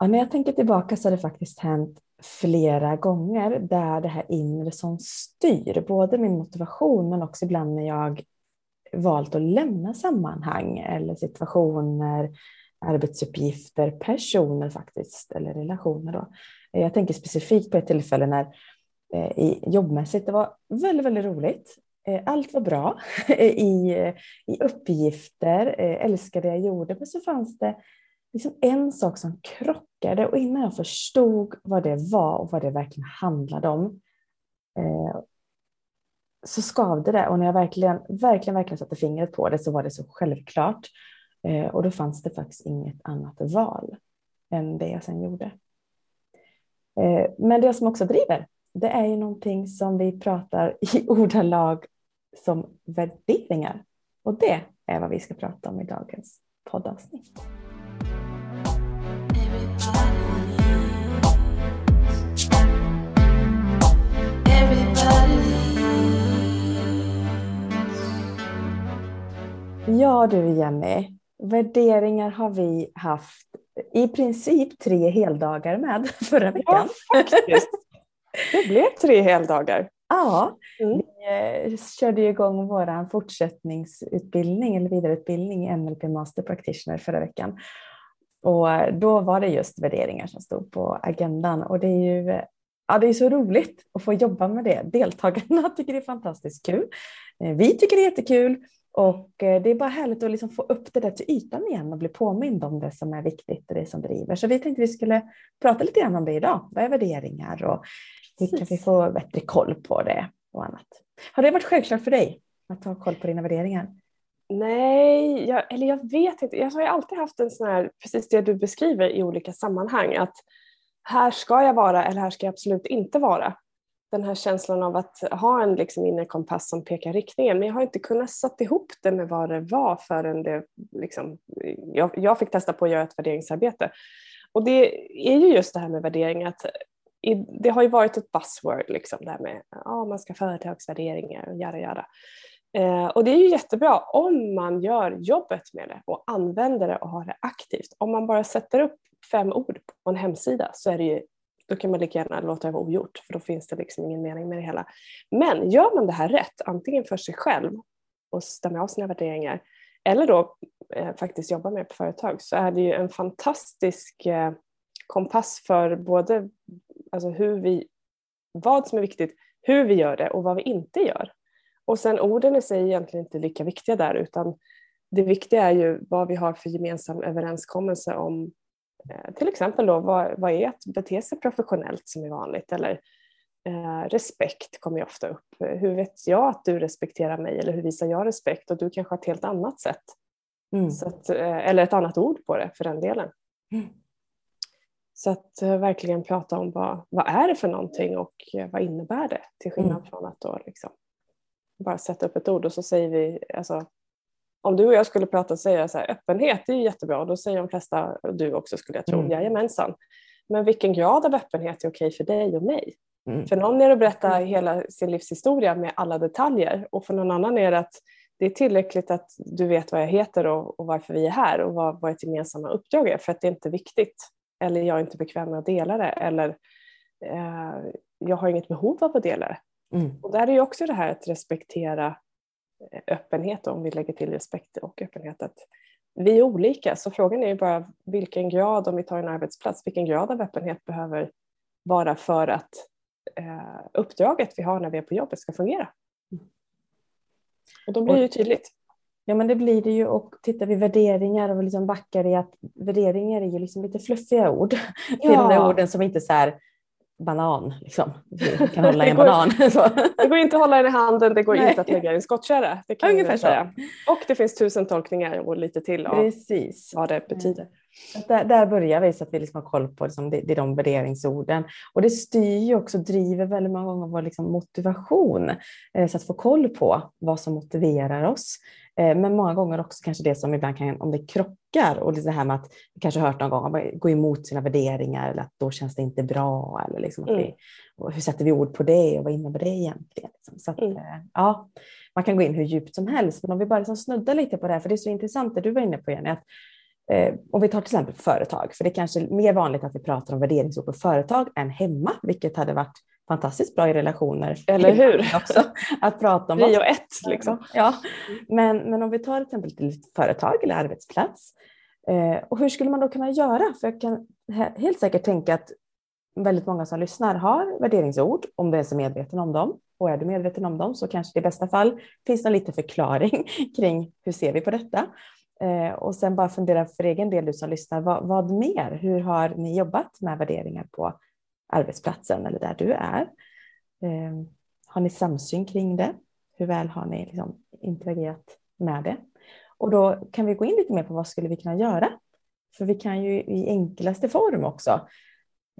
Ja, när jag tänker tillbaka så har det faktiskt hänt flera gånger där det här inre som styr både min motivation men också ibland när jag valt att lämna sammanhang eller situationer, arbetsuppgifter, personer faktiskt, eller relationer. Då. Jag tänker specifikt på ett tillfälle när eh, i jobbmässigt, det var väldigt, väldigt roligt. Eh, allt var bra i, eh, i uppgifter, eh, älskade det jag gjorde, men så fanns det liksom en sak som krockade och innan jag förstod vad det var och vad det verkligen handlade om eh, så skavde det och när jag verkligen, verkligen, verkligen satte fingret på det så var det så självklart. Eh, och då fanns det faktiskt inget annat val än det jag sen gjorde. Eh, men det som också driver, det är ju någonting som vi pratar i ordalag som värderingar. Och det är vad vi ska prata om i dagens poddavsnitt. Ja du Jenny, värderingar har vi haft i princip tre heldagar med förra veckan. Ja, faktiskt. Det blev tre heldagar. Ja, mm. vi eh, körde igång vår fortsättningsutbildning eller vidareutbildning i NLP Master Practitioner förra veckan. Och då var det just värderingar som stod på agendan och det är ju ja, det är så roligt att få jobba med det. Deltagarna tycker det är fantastiskt kul. Eh, vi tycker det är jättekul och eh, det är bara härligt att liksom få upp det där till ytan igen och bli påmind om det som är viktigt och det som driver. Så vi tänkte vi skulle prata lite grann om det idag. Vad är värderingar och hur kan vi få bättre koll på det och annat. Har det varit självklart för dig att ha koll på dina värderingar? Nej, jag, eller jag vet inte. Jag har alltid haft en sån här, precis det du beskriver i olika sammanhang, att här ska jag vara eller här ska jag absolut inte vara den här känslan av att ha en liksom inre kompass som pekar riktningen. Men jag har inte kunnat sätta ihop det med vad det var förrän det, liksom, jag, jag fick testa på att göra ett värderingsarbete. Och det är ju just det här med värdering, att det har ju varit ett buzzword, liksom, det här med att oh, man ska företagsvärderingar och jada jada. Eh, och det är ju jättebra om man gör jobbet med det och använder det och har det aktivt. Om man bara sätter upp fem ord på en hemsida så är det ju då kan man lika gärna låta det vara ogjort för då finns det liksom ingen mening med det hela. Men gör man det här rätt, antingen för sig själv och stämmer av sina värderingar eller då eh, faktiskt jobbar med på företag så är det ju en fantastisk eh, kompass för både alltså hur vi, vad som är viktigt, hur vi gör det och vad vi inte gör. Och sen orden i sig är egentligen inte lika viktiga där utan det viktiga är ju vad vi har för gemensam överenskommelse om till exempel då, vad, vad är att bete sig professionellt som är vanligt? Eller eh, respekt kommer ju ofta upp. Hur vet jag att du respekterar mig eller hur visar jag respekt? Och du kanske har ett helt annat sätt. Mm. Att, eh, eller ett annat ord på det för den delen. Mm. Så att eh, verkligen prata om vad, vad är det för någonting och eh, vad innebär det? Till skillnad mm. från att då liksom bara sätta upp ett ord och så säger vi, alltså, om du och jag skulle prata och säga så här, öppenhet det är jättebra, då säger de flesta, och du också skulle jag tro, mm. jajamensan. Men vilken grad av öppenhet är okej för dig och mig? Mm. För någon är det att berätta mm. hela sin livshistoria med alla detaljer och för någon annan är det att det är tillräckligt att du vet vad jag heter och, och varför vi är här och vad vårt gemensamma uppdrag är för att det är inte viktigt. Eller jag är inte bekväm med att dela det eller eh, jag har inget behov av att dela det. Mm. Och där är ju också det här att respektera öppenhet om vi lägger till respekt och öppenhet. Att vi är olika så frågan är ju bara vilken grad, om vi tar en arbetsplats, vilken grad av öppenhet behöver vara för att eh, uppdraget vi har när vi är på jobbet ska fungera. Och då blir det ju tydligt. Ja men det blir det ju och tittar vi värderingar och liksom backar i att värderingar är ju liksom lite fluffiga ord. Ja. Är de där orden som inte så här banan. Liksom. Du kan hålla i en banan. det går inte att hålla den i handen, det går Nej. inte att lägga i en skottkärra. Det kan Ungefär säga. Och det finns tusen tolkningar och lite till av Precis. vad det betyder. Där, där, börjar vi så att vi liksom har koll på liksom, det, det är de värderingsorden. Och det styr ju också, driver väldigt många gånger vår liksom motivation. Eh, så att få koll på vad som motiverar oss. Eh, men många gånger också kanske det som ibland kan, om det krockar och det här med att vi kanske hört någon gång, att gå emot sina värderingar eller att då känns det inte bra. Eller liksom mm. vi, hur sätter vi ord på det och vad innebär det egentligen? Liksom. Så att, mm. Eh, ja, man kan gå in hur djupt som helst, men om vi bara liksom snuddar lite på det här, för det är så intressant det du var inne på Jenny, att Eh, om vi tar till exempel företag, för det är kanske mer vanligt att vi pratar om värderingsord på företag än hemma, vilket hade varit fantastiskt bra i relationer. Eller hur? Också, att prata om Prio ett liksom. Ja, men, men om vi tar ett exempel till företag eller arbetsplats. Eh, och hur skulle man då kunna göra? För jag kan helt säkert tänka att väldigt många som lyssnar har värderingsord, om du är så medveten om dem. Och är du medveten om dem så kanske det i bästa fall finns någon liten förklaring kring hur ser vi på detta. Eh, och sen bara fundera för egen del, du som lyssnar, vad, vad mer? Hur har ni jobbat med värderingar på arbetsplatsen eller där du är? Eh, har ni samsyn kring det? Hur väl har ni liksom interagerat med det? Och då kan vi gå in lite mer på vad skulle vi kunna göra? För vi kan ju i enklaste form också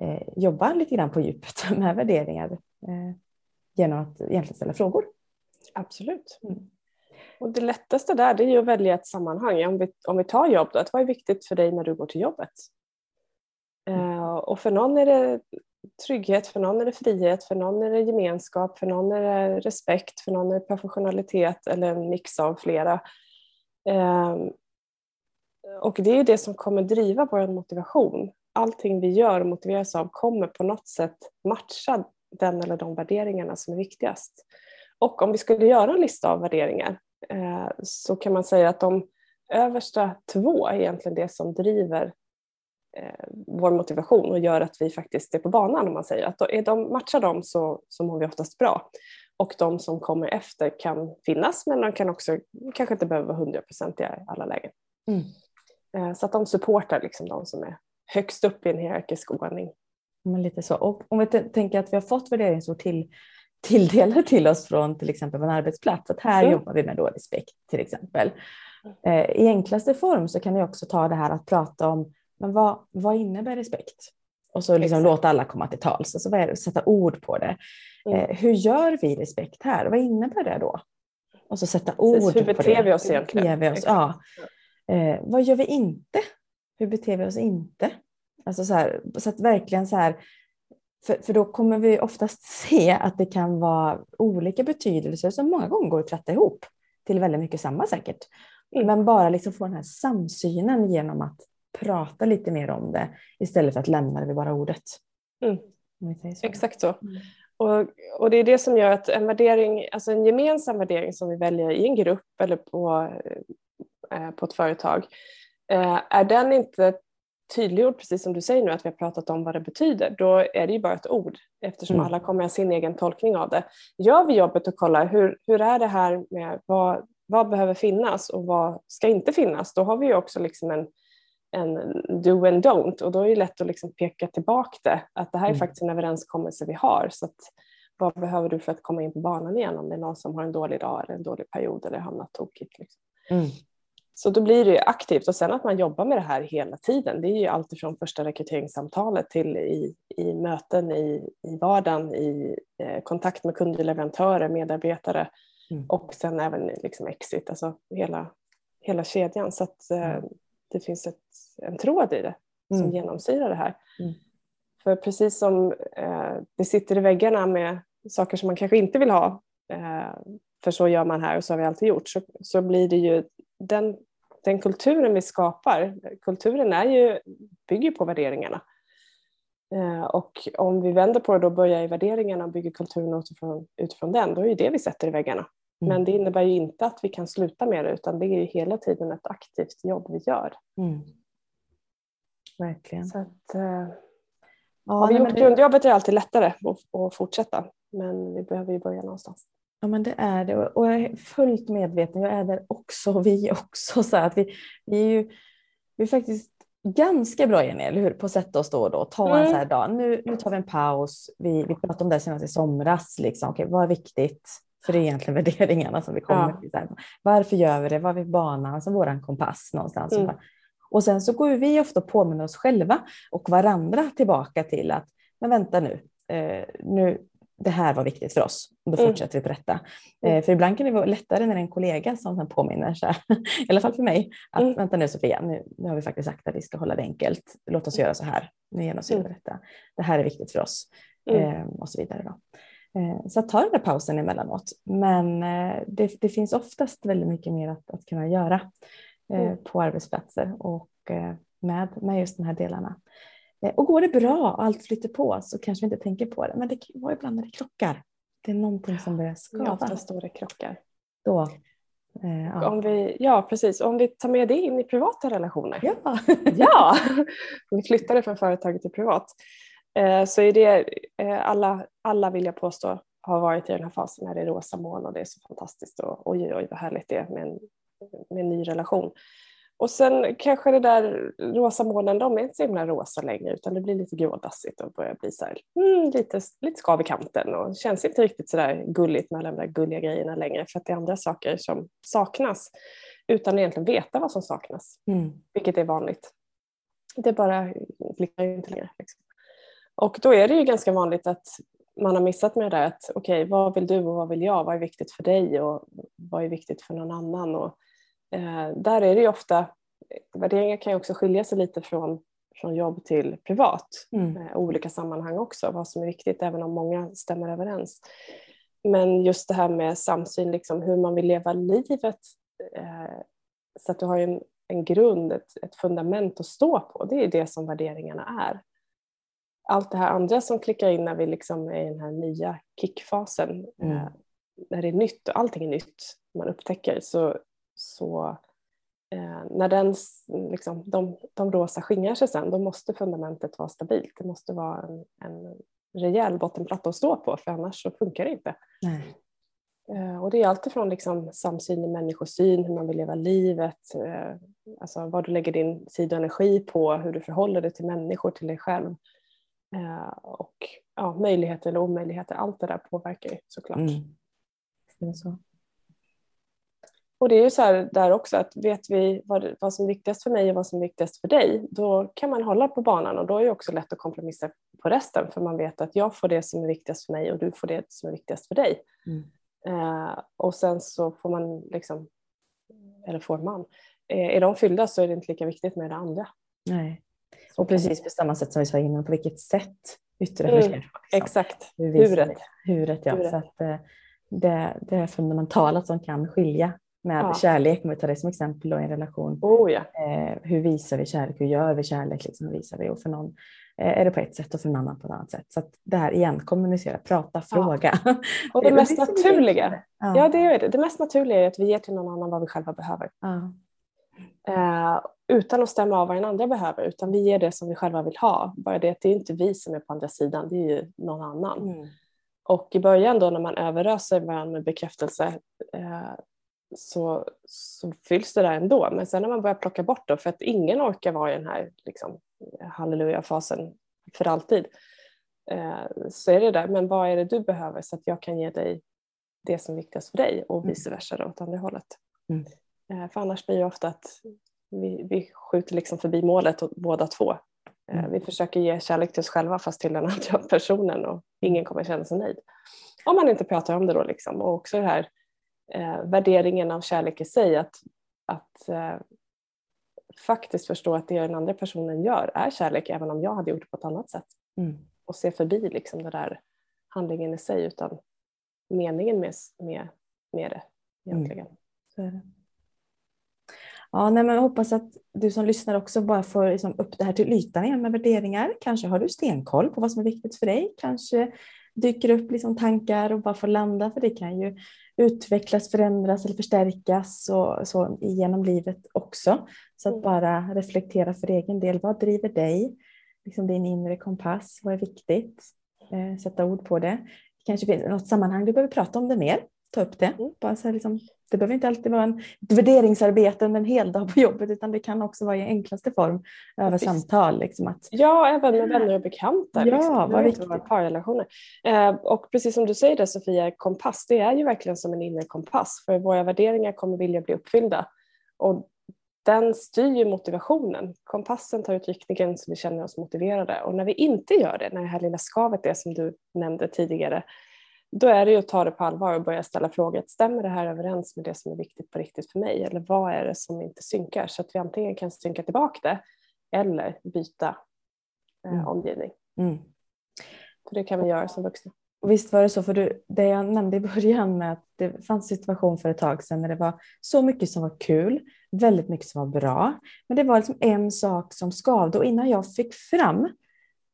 eh, jobba lite grann på djupet med värderingar eh, genom att egentligen ställa frågor. Absolut. Mm. Och det lättaste där det är ju att välja ett sammanhang. Om vi, om vi tar jobb, då, att vad är viktigt för dig när du går till jobbet? Uh, och för någon är det trygghet, för någon är det frihet, för någon är det gemenskap, för någon är det respekt, för någon är det professionalitet eller en mix av flera. Uh, och det är det som kommer driva vår motivation. Allting vi gör och motiveras av kommer på något sätt matcha den eller de värderingarna som är viktigast. Och om vi skulle göra en lista av värderingar så kan man säga att de översta två är egentligen det som driver eh, vår motivation och gör att vi faktiskt är på banan om man säger att är de, matchar de så, så mår vi oftast bra. Och de som kommer efter kan finnas men de kan också kanske inte behöva vara hundraprocentiga i alla lägen. Mm. Eh, så att de supportar liksom de som är högst upp i en hierarkisk ordning. Men lite så. Och om vi tänker att vi har fått värderingsord till tilldelar till oss från till exempel en arbetsplats. Att här mm. jobbar vi med då respekt till exempel. Eh, I enklaste form så kan vi också ta det här att prata om men vad, vad innebär respekt? Och så liksom låta alla komma till tals, alltså vad är det? sätta ord på det. Mm. Eh, hur gör vi respekt här? Vad innebär det då? Och så sätta ord Precis, hur beter vi oss egentligen? Vi oss? Ja. Eh, vad gör vi inte? Hur beter vi oss inte? Alltså så, här, så att verkligen så här, för, för då kommer vi oftast se att det kan vara olika betydelser som många gånger går att tratta ihop till väldigt mycket samma säkert. Mm. Men bara liksom få den här samsynen genom att prata lite mer om det istället för att lämna det vid bara ordet. Mm. Så. Exakt så. Mm. Och, och det är det som gör att en värdering, alltså en gemensam värdering som vi väljer i en grupp eller på, eh, på ett företag, eh, är den inte tydliggjord, precis som du säger nu, att vi har pratat om vad det betyder, då är det ju bara ett ord eftersom mm. alla kommer ha sin egen tolkning av det. Gör vi jobbet och kollar hur, hur är det här med vad, vad behöver finnas och vad ska inte finnas, då har vi ju också liksom en, en do and don't och då är det lätt att liksom peka tillbaka det, att det här är mm. faktiskt en överenskommelse vi har. Så att, vad behöver du för att komma in på banan igen om det är någon som har en dålig dag eller en dålig period eller hamnat tokigt. Liksom. Mm. Så då blir det aktivt och sen att man jobbar med det här hela tiden. Det är ju allt från första rekryteringssamtalet till i, i möten i, i vardagen, i eh, kontakt med kunder, leverantörer, medarbetare mm. och sen även liksom exit, alltså hela, hela kedjan. Så att eh, mm. det finns ett, en tråd i det som mm. genomsyrar det här. Mm. För precis som eh, det sitter i väggarna med saker som man kanske inte vill ha, eh, för så gör man här och så har vi alltid gjort, så, så blir det ju den, den kulturen vi skapar, kulturen är ju, bygger på värderingarna. Eh, och om vi vänder på det och börjar i värderingarna och bygger kulturen utifrån, utifrån den, då är det det vi sätter i väggarna. Mm. Men det innebär ju inte att vi kan sluta med det, utan det är ju hela tiden ett aktivt jobb vi gör. Mm. Verkligen. Så att, eh, ja, har vi gjort det... grundjobbet är det alltid lättare att, att fortsätta, men vi behöver ju börja någonstans. Ja men det är det och jag är fullt medveten, jag är där också och vi också. Så att vi, vi är ju vi är faktiskt ganska bra Jenny, eller hur? På att sätta oss då och då, ta mm. en så här dag, nu, nu tar vi en paus, vi, vi pratade om det senast i somras, liksom. okay, vad är viktigt? För det är egentligen värderingarna som vi kommer ja. till. Här. Varför gör vi det? Vad är banan? Alltså våran kompass någonstans. Mm. Och sen så går vi ofta och påminner oss själva och varandra tillbaka till att, men vänta nu, eh, nu det här var viktigt för oss. Då mm. fortsätter mm. vi på detta. Mm. För ibland kan det vara lättare när en kollega som påminner, så här, i alla fall för mig, att mm. vänta nu Sofia, nu, nu, har vi faktiskt sagt att vi ska hålla det enkelt. Låt oss göra så här. Nu genomsyrar mm. detta. Det här är viktigt för oss. Mm. Eh, och så vidare. Då. Eh, så att ta den där pausen emellanåt. Men eh, det, det finns oftast väldigt mycket mer att, att kunna göra eh, på arbetsplatser. Och och eh, med, med just de här delarna. Eh, och går det bra och allt flyter på så kanske vi inte tänker på det. Men det kan vara ibland när det krockar. Det är någonting som börjar skava. Ja, oftast då det krockar. Då, eh, ja. Om vi, ja, precis. Om vi tar med det in i privata relationer. Ja. ja! Om vi flyttar det från företaget till privat. Eh, så är det, eh, alla, alla vill jag påstå har varit i den här fasen när det är rosa moln och det är så fantastiskt och oj oj vad härligt det är med en, med en ny relation. Och sen kanske det där rosa molnen, de är inte så himla rosa längre utan det blir lite grådassigt och börjar bli så här, mm, lite, lite skav i kanten och känns inte riktigt så där gulligt med alla de där gulliga grejerna längre för att det är andra saker som saknas utan att egentligen veta vad som saknas, mm. vilket är vanligt. Det bara klickar inte längre. Liksom. Och då är det ju ganska vanligt att man har missat med det där att okej, okay, vad vill du och vad vill jag? Vad är viktigt för dig och vad är viktigt för någon annan? Och, där är det ju ofta, värderingar kan ju också skilja sig lite från, från jobb till privat, mm. eh, olika sammanhang också, vad som är viktigt även om många stämmer överens. Men just det här med samsyn, liksom, hur man vill leva livet eh, så att du har en, en grund, ett, ett fundament att stå på, det är det som värderingarna är allt det här andra som klickar in när vi liksom är i den här nya kickfasen, mm. eh, när det är nytt och allting är nytt man upptäcker, så, så eh, när den, liksom, de, de rosa skingrar sig sen, då måste fundamentet vara stabilt. Det måste vara en, en rejäl bottenplatta att stå på, för annars så funkar det inte. Nej. Eh, och det är alltifrån liksom samsyn i människosyn, hur man vill leva livet, eh, alltså vad du lägger din tid och energi på, hur du förhåller dig till människor, till dig själv. Eh, och ja, möjligheter eller omöjligheter, allt det där påverkar ju såklart. Mm. Det är så. Och det är ju så här där också att vet vi vad, vad som är viktigast för mig och vad som är viktigast för dig, då kan man hålla på banan och då är det också lätt att kompromissa på resten för man vet att jag får det som är viktigast för mig och du får det som är viktigast för dig. Mm. Eh, och sen så får man liksom, eller får man, eh, är de fyllda så är det inte lika viktigt med det andra. Nej. Och precis på samma sätt som vi sa innan, på vilket sätt yttrar mm, liksom. Exakt, huret. Huret, ja. Huret. Så att, eh, det, det är fundamentala som kan skilja med ja. kärlek, om vi tar det som exempel då, i en relation. Oh, ja. eh, hur visar vi kärlek? Hur gör vi kärlek? Liksom, hur visar vi? Och för någon eh, är det på ett sätt och för någon annan på ett annat sätt. Så att det här igen, kommunicera, prata, fråga. Ja. Och det, det mest naturliga, ja. ja. det är det. Det mest naturliga är att vi ger till någon annan vad vi själva behöver. Eh, utan att stämma av vad den andra behöver utan vi ger det som vi själva vill ha. Bara det att det är inte vi som är på andra sidan, det är ju någon annan. Mm. Och i början då när man överöser varandra med bekräftelse eh, så, så fylls det där ändå. Men sen när man börjar plocka bort då, för att ingen orkar vara i den här liksom, halleluja-fasen för alltid, eh, så är det där, men vad är det du behöver så att jag kan ge dig det som är viktigast för dig och mm. vice versa då, åt andra hållet. Mm. Eh, för annars blir det ofta att vi, vi skjuter liksom förbi målet åt båda två. Eh, mm. Vi försöker ge kärlek till oss själva fast till den andra personen och ingen kommer känna sig nöjd. Om man inte pratar om det då liksom. Och också det här eh, värderingen av kärlek i sig. Att, att eh, faktiskt förstå att det den andra personen gör är kärlek även om jag hade gjort det på ett annat sätt. Mm. Och se förbi liksom den där handlingen i sig utan meningen med, med, med det egentligen. Mm. Så är det. Ja, nej, men jag hoppas att du som lyssnar också bara får liksom upp det här till ytan igen med värderingar. Kanske har du stenkoll på vad som är viktigt för dig. Kanske dyker upp liksom tankar och bara får landa, för det kan ju utvecklas, förändras eller förstärkas och så genom livet också. Så att mm. bara reflektera för egen del. Vad driver dig? Liksom din inre kompass. Vad är viktigt? Eh, sätta ord på det. Det kanske finns något sammanhang du behöver prata om det mer. Ta upp det. Mm. Bara så liksom det behöver inte alltid vara en, ett värderingsarbete under en hel dag på jobbet utan det kan också vara i enklaste form över Visst. samtal. Liksom att, ja, även med vänner och bekanta. Ja, liksom. vad viktigt. Parrelationer. Eh, och precis som du säger det Sofia, kompass, det är ju verkligen som en inre kompass för våra värderingar kommer vilja bli uppfyllda. Och den styr ju motivationen. Kompassen tar ut riktningen så vi känner oss motiverade och när vi inte gör det, när det här lilla skavet är som du nämnde tidigare, då är det ju att ta det på allvar och börja ställa frågor. Stämmer det här överens med det som är viktigt på riktigt för mig? Eller vad är det som inte synkar? Så att vi antingen kan synka tillbaka det eller byta eh, mm. omgivning. Mm. För det kan vi göra som vuxna. Och visst var det så, för du, det jag nämnde i början med att det fanns situation för ett tag sedan när det var så mycket som var kul, väldigt mycket som var bra, men det var liksom en sak som skavde och innan jag fick fram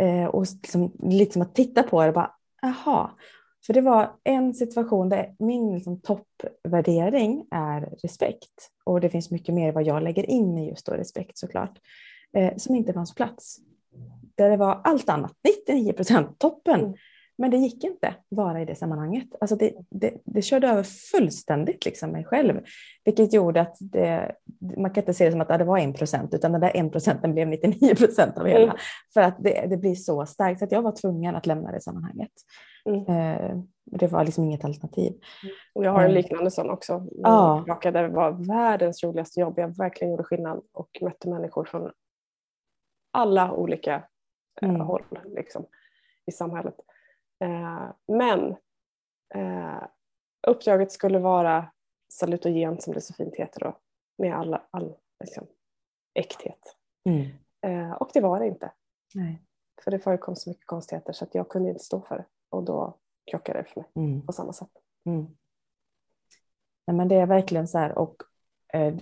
eh, och liksom, liksom att titta på det, bara aha, för det var en situation där min liksom, toppvärdering är respekt och det finns mycket mer vad jag lägger in i just då respekt såklart, eh, som inte fanns plats. Där det var allt annat, 99 procent toppen. Mm. Mm. Men det gick inte vara i det sammanhanget. Alltså det, det, det körde över fullständigt liksom mig själv. Vilket gjorde att det, man kan inte se det som att det var en procent utan den där en procenten blev 99 procent av hela. Mm. För att det, det blir så starkt så att jag var tvungen att lämna det sammanhanget. Mm. Eh, det var liksom inget alternativ. Och jag har en eh. liknande sån också. Ja. Där det var världens roligaste jobb. Jag verkligen gjorde skillnad och mötte människor från alla olika eh, mm. håll liksom, i samhället. Eh, men eh, uppdraget skulle vara salutogen som det så fint heter då, med alla, all liksom, äkthet. Mm. Eh, och det var det inte. Nej. För det förekom så mycket konstigheter så att jag kunde inte stå för det och då krockade det för mig mm. på samma sätt. Mm. Nej, men det är verkligen så här och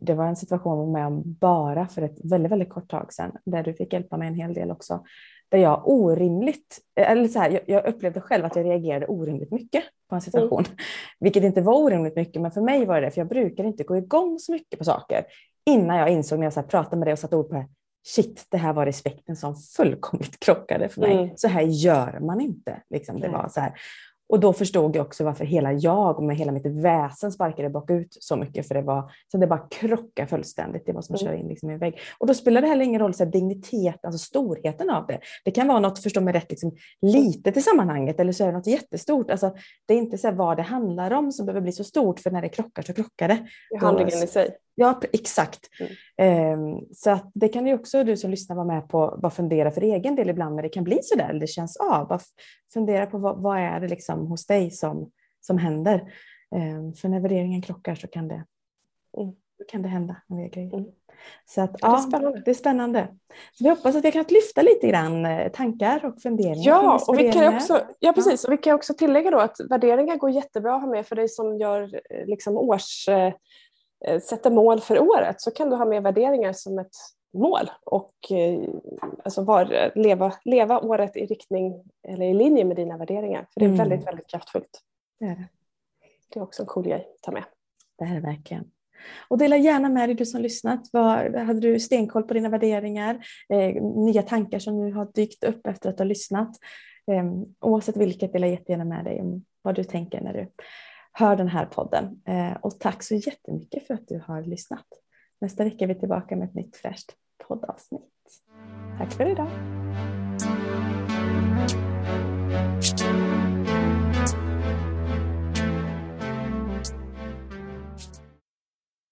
det var en situation med om bara för ett väldigt, väldigt kort tag sedan där du fick hjälpa mig en hel del också där jag orimligt, eller så här, jag, upplevde själv att jag reagerade orimligt mycket på en situation. Mm. Vilket inte var orimligt mycket, men för mig var det för jag brukar inte gå igång så mycket på saker innan jag insåg när jag så pratade med dig och satte ord på det, shit, det här var respekten som fullkomligt krockade för mig. Mm. Så här gör man inte. Liksom, det var så här. Och då förstod jag också varför hela jag med hela mitt väsen sparkade bakut så mycket. För det var så det bara krockade fullständigt. Det var som att mm. köra in liksom i en vägg. Och då spelar det heller ingen roll så dignitet, alltså storheten av det. Det kan vara något, förstå mig rätt, liksom, litet i sammanhanget eller så är det något jättestort. Alltså, det är inte så vad det handlar om som behöver bli så stort för när det krockar så krockar det. handlingen i sig. Ja, exakt. Mm. Um, så att det kan ju också du som lyssnar vara med på, vad fundera för egen del ibland när det kan bli så där, eller det känns av. Bara fundera på vad, vad, är det liksom hos dig som, som händer. Um, för när värderingen krockar så kan det, mm. kan det hända en del grejer. Mm. Så att, ja, det, är spännande. det är spännande. Så vi hoppas att vi kan lyfta lite grann eh, tankar och funderingar. Ja, och vi kan också, ja precis. Ja. Och vi kan också tillägga då att värderingar går jättebra att ha med för dig som gör eh, liksom års Eh, sätter mål för året så kan du ha med värderingar som ett mål och eh, alltså var, leva, leva året i riktning eller i linje med dina värderingar. För det är mm. väldigt, väldigt kraftfullt. Det är, det. det är också en cool grej att ta med. Det är det verkligen. Och dela gärna med dig du som lyssnat. Var, hade du stenkoll på dina värderingar? Eh, nya tankar som nu har dykt upp efter att ha lyssnat? Eh, oavsett vilket, dela jättegärna med dig om vad du tänker när du hör den här podden. Eh, och tack så jättemycket för att du har lyssnat. Nästa vecka är vi tillbaka med ett nytt fräscht poddavsnitt. Tack för idag.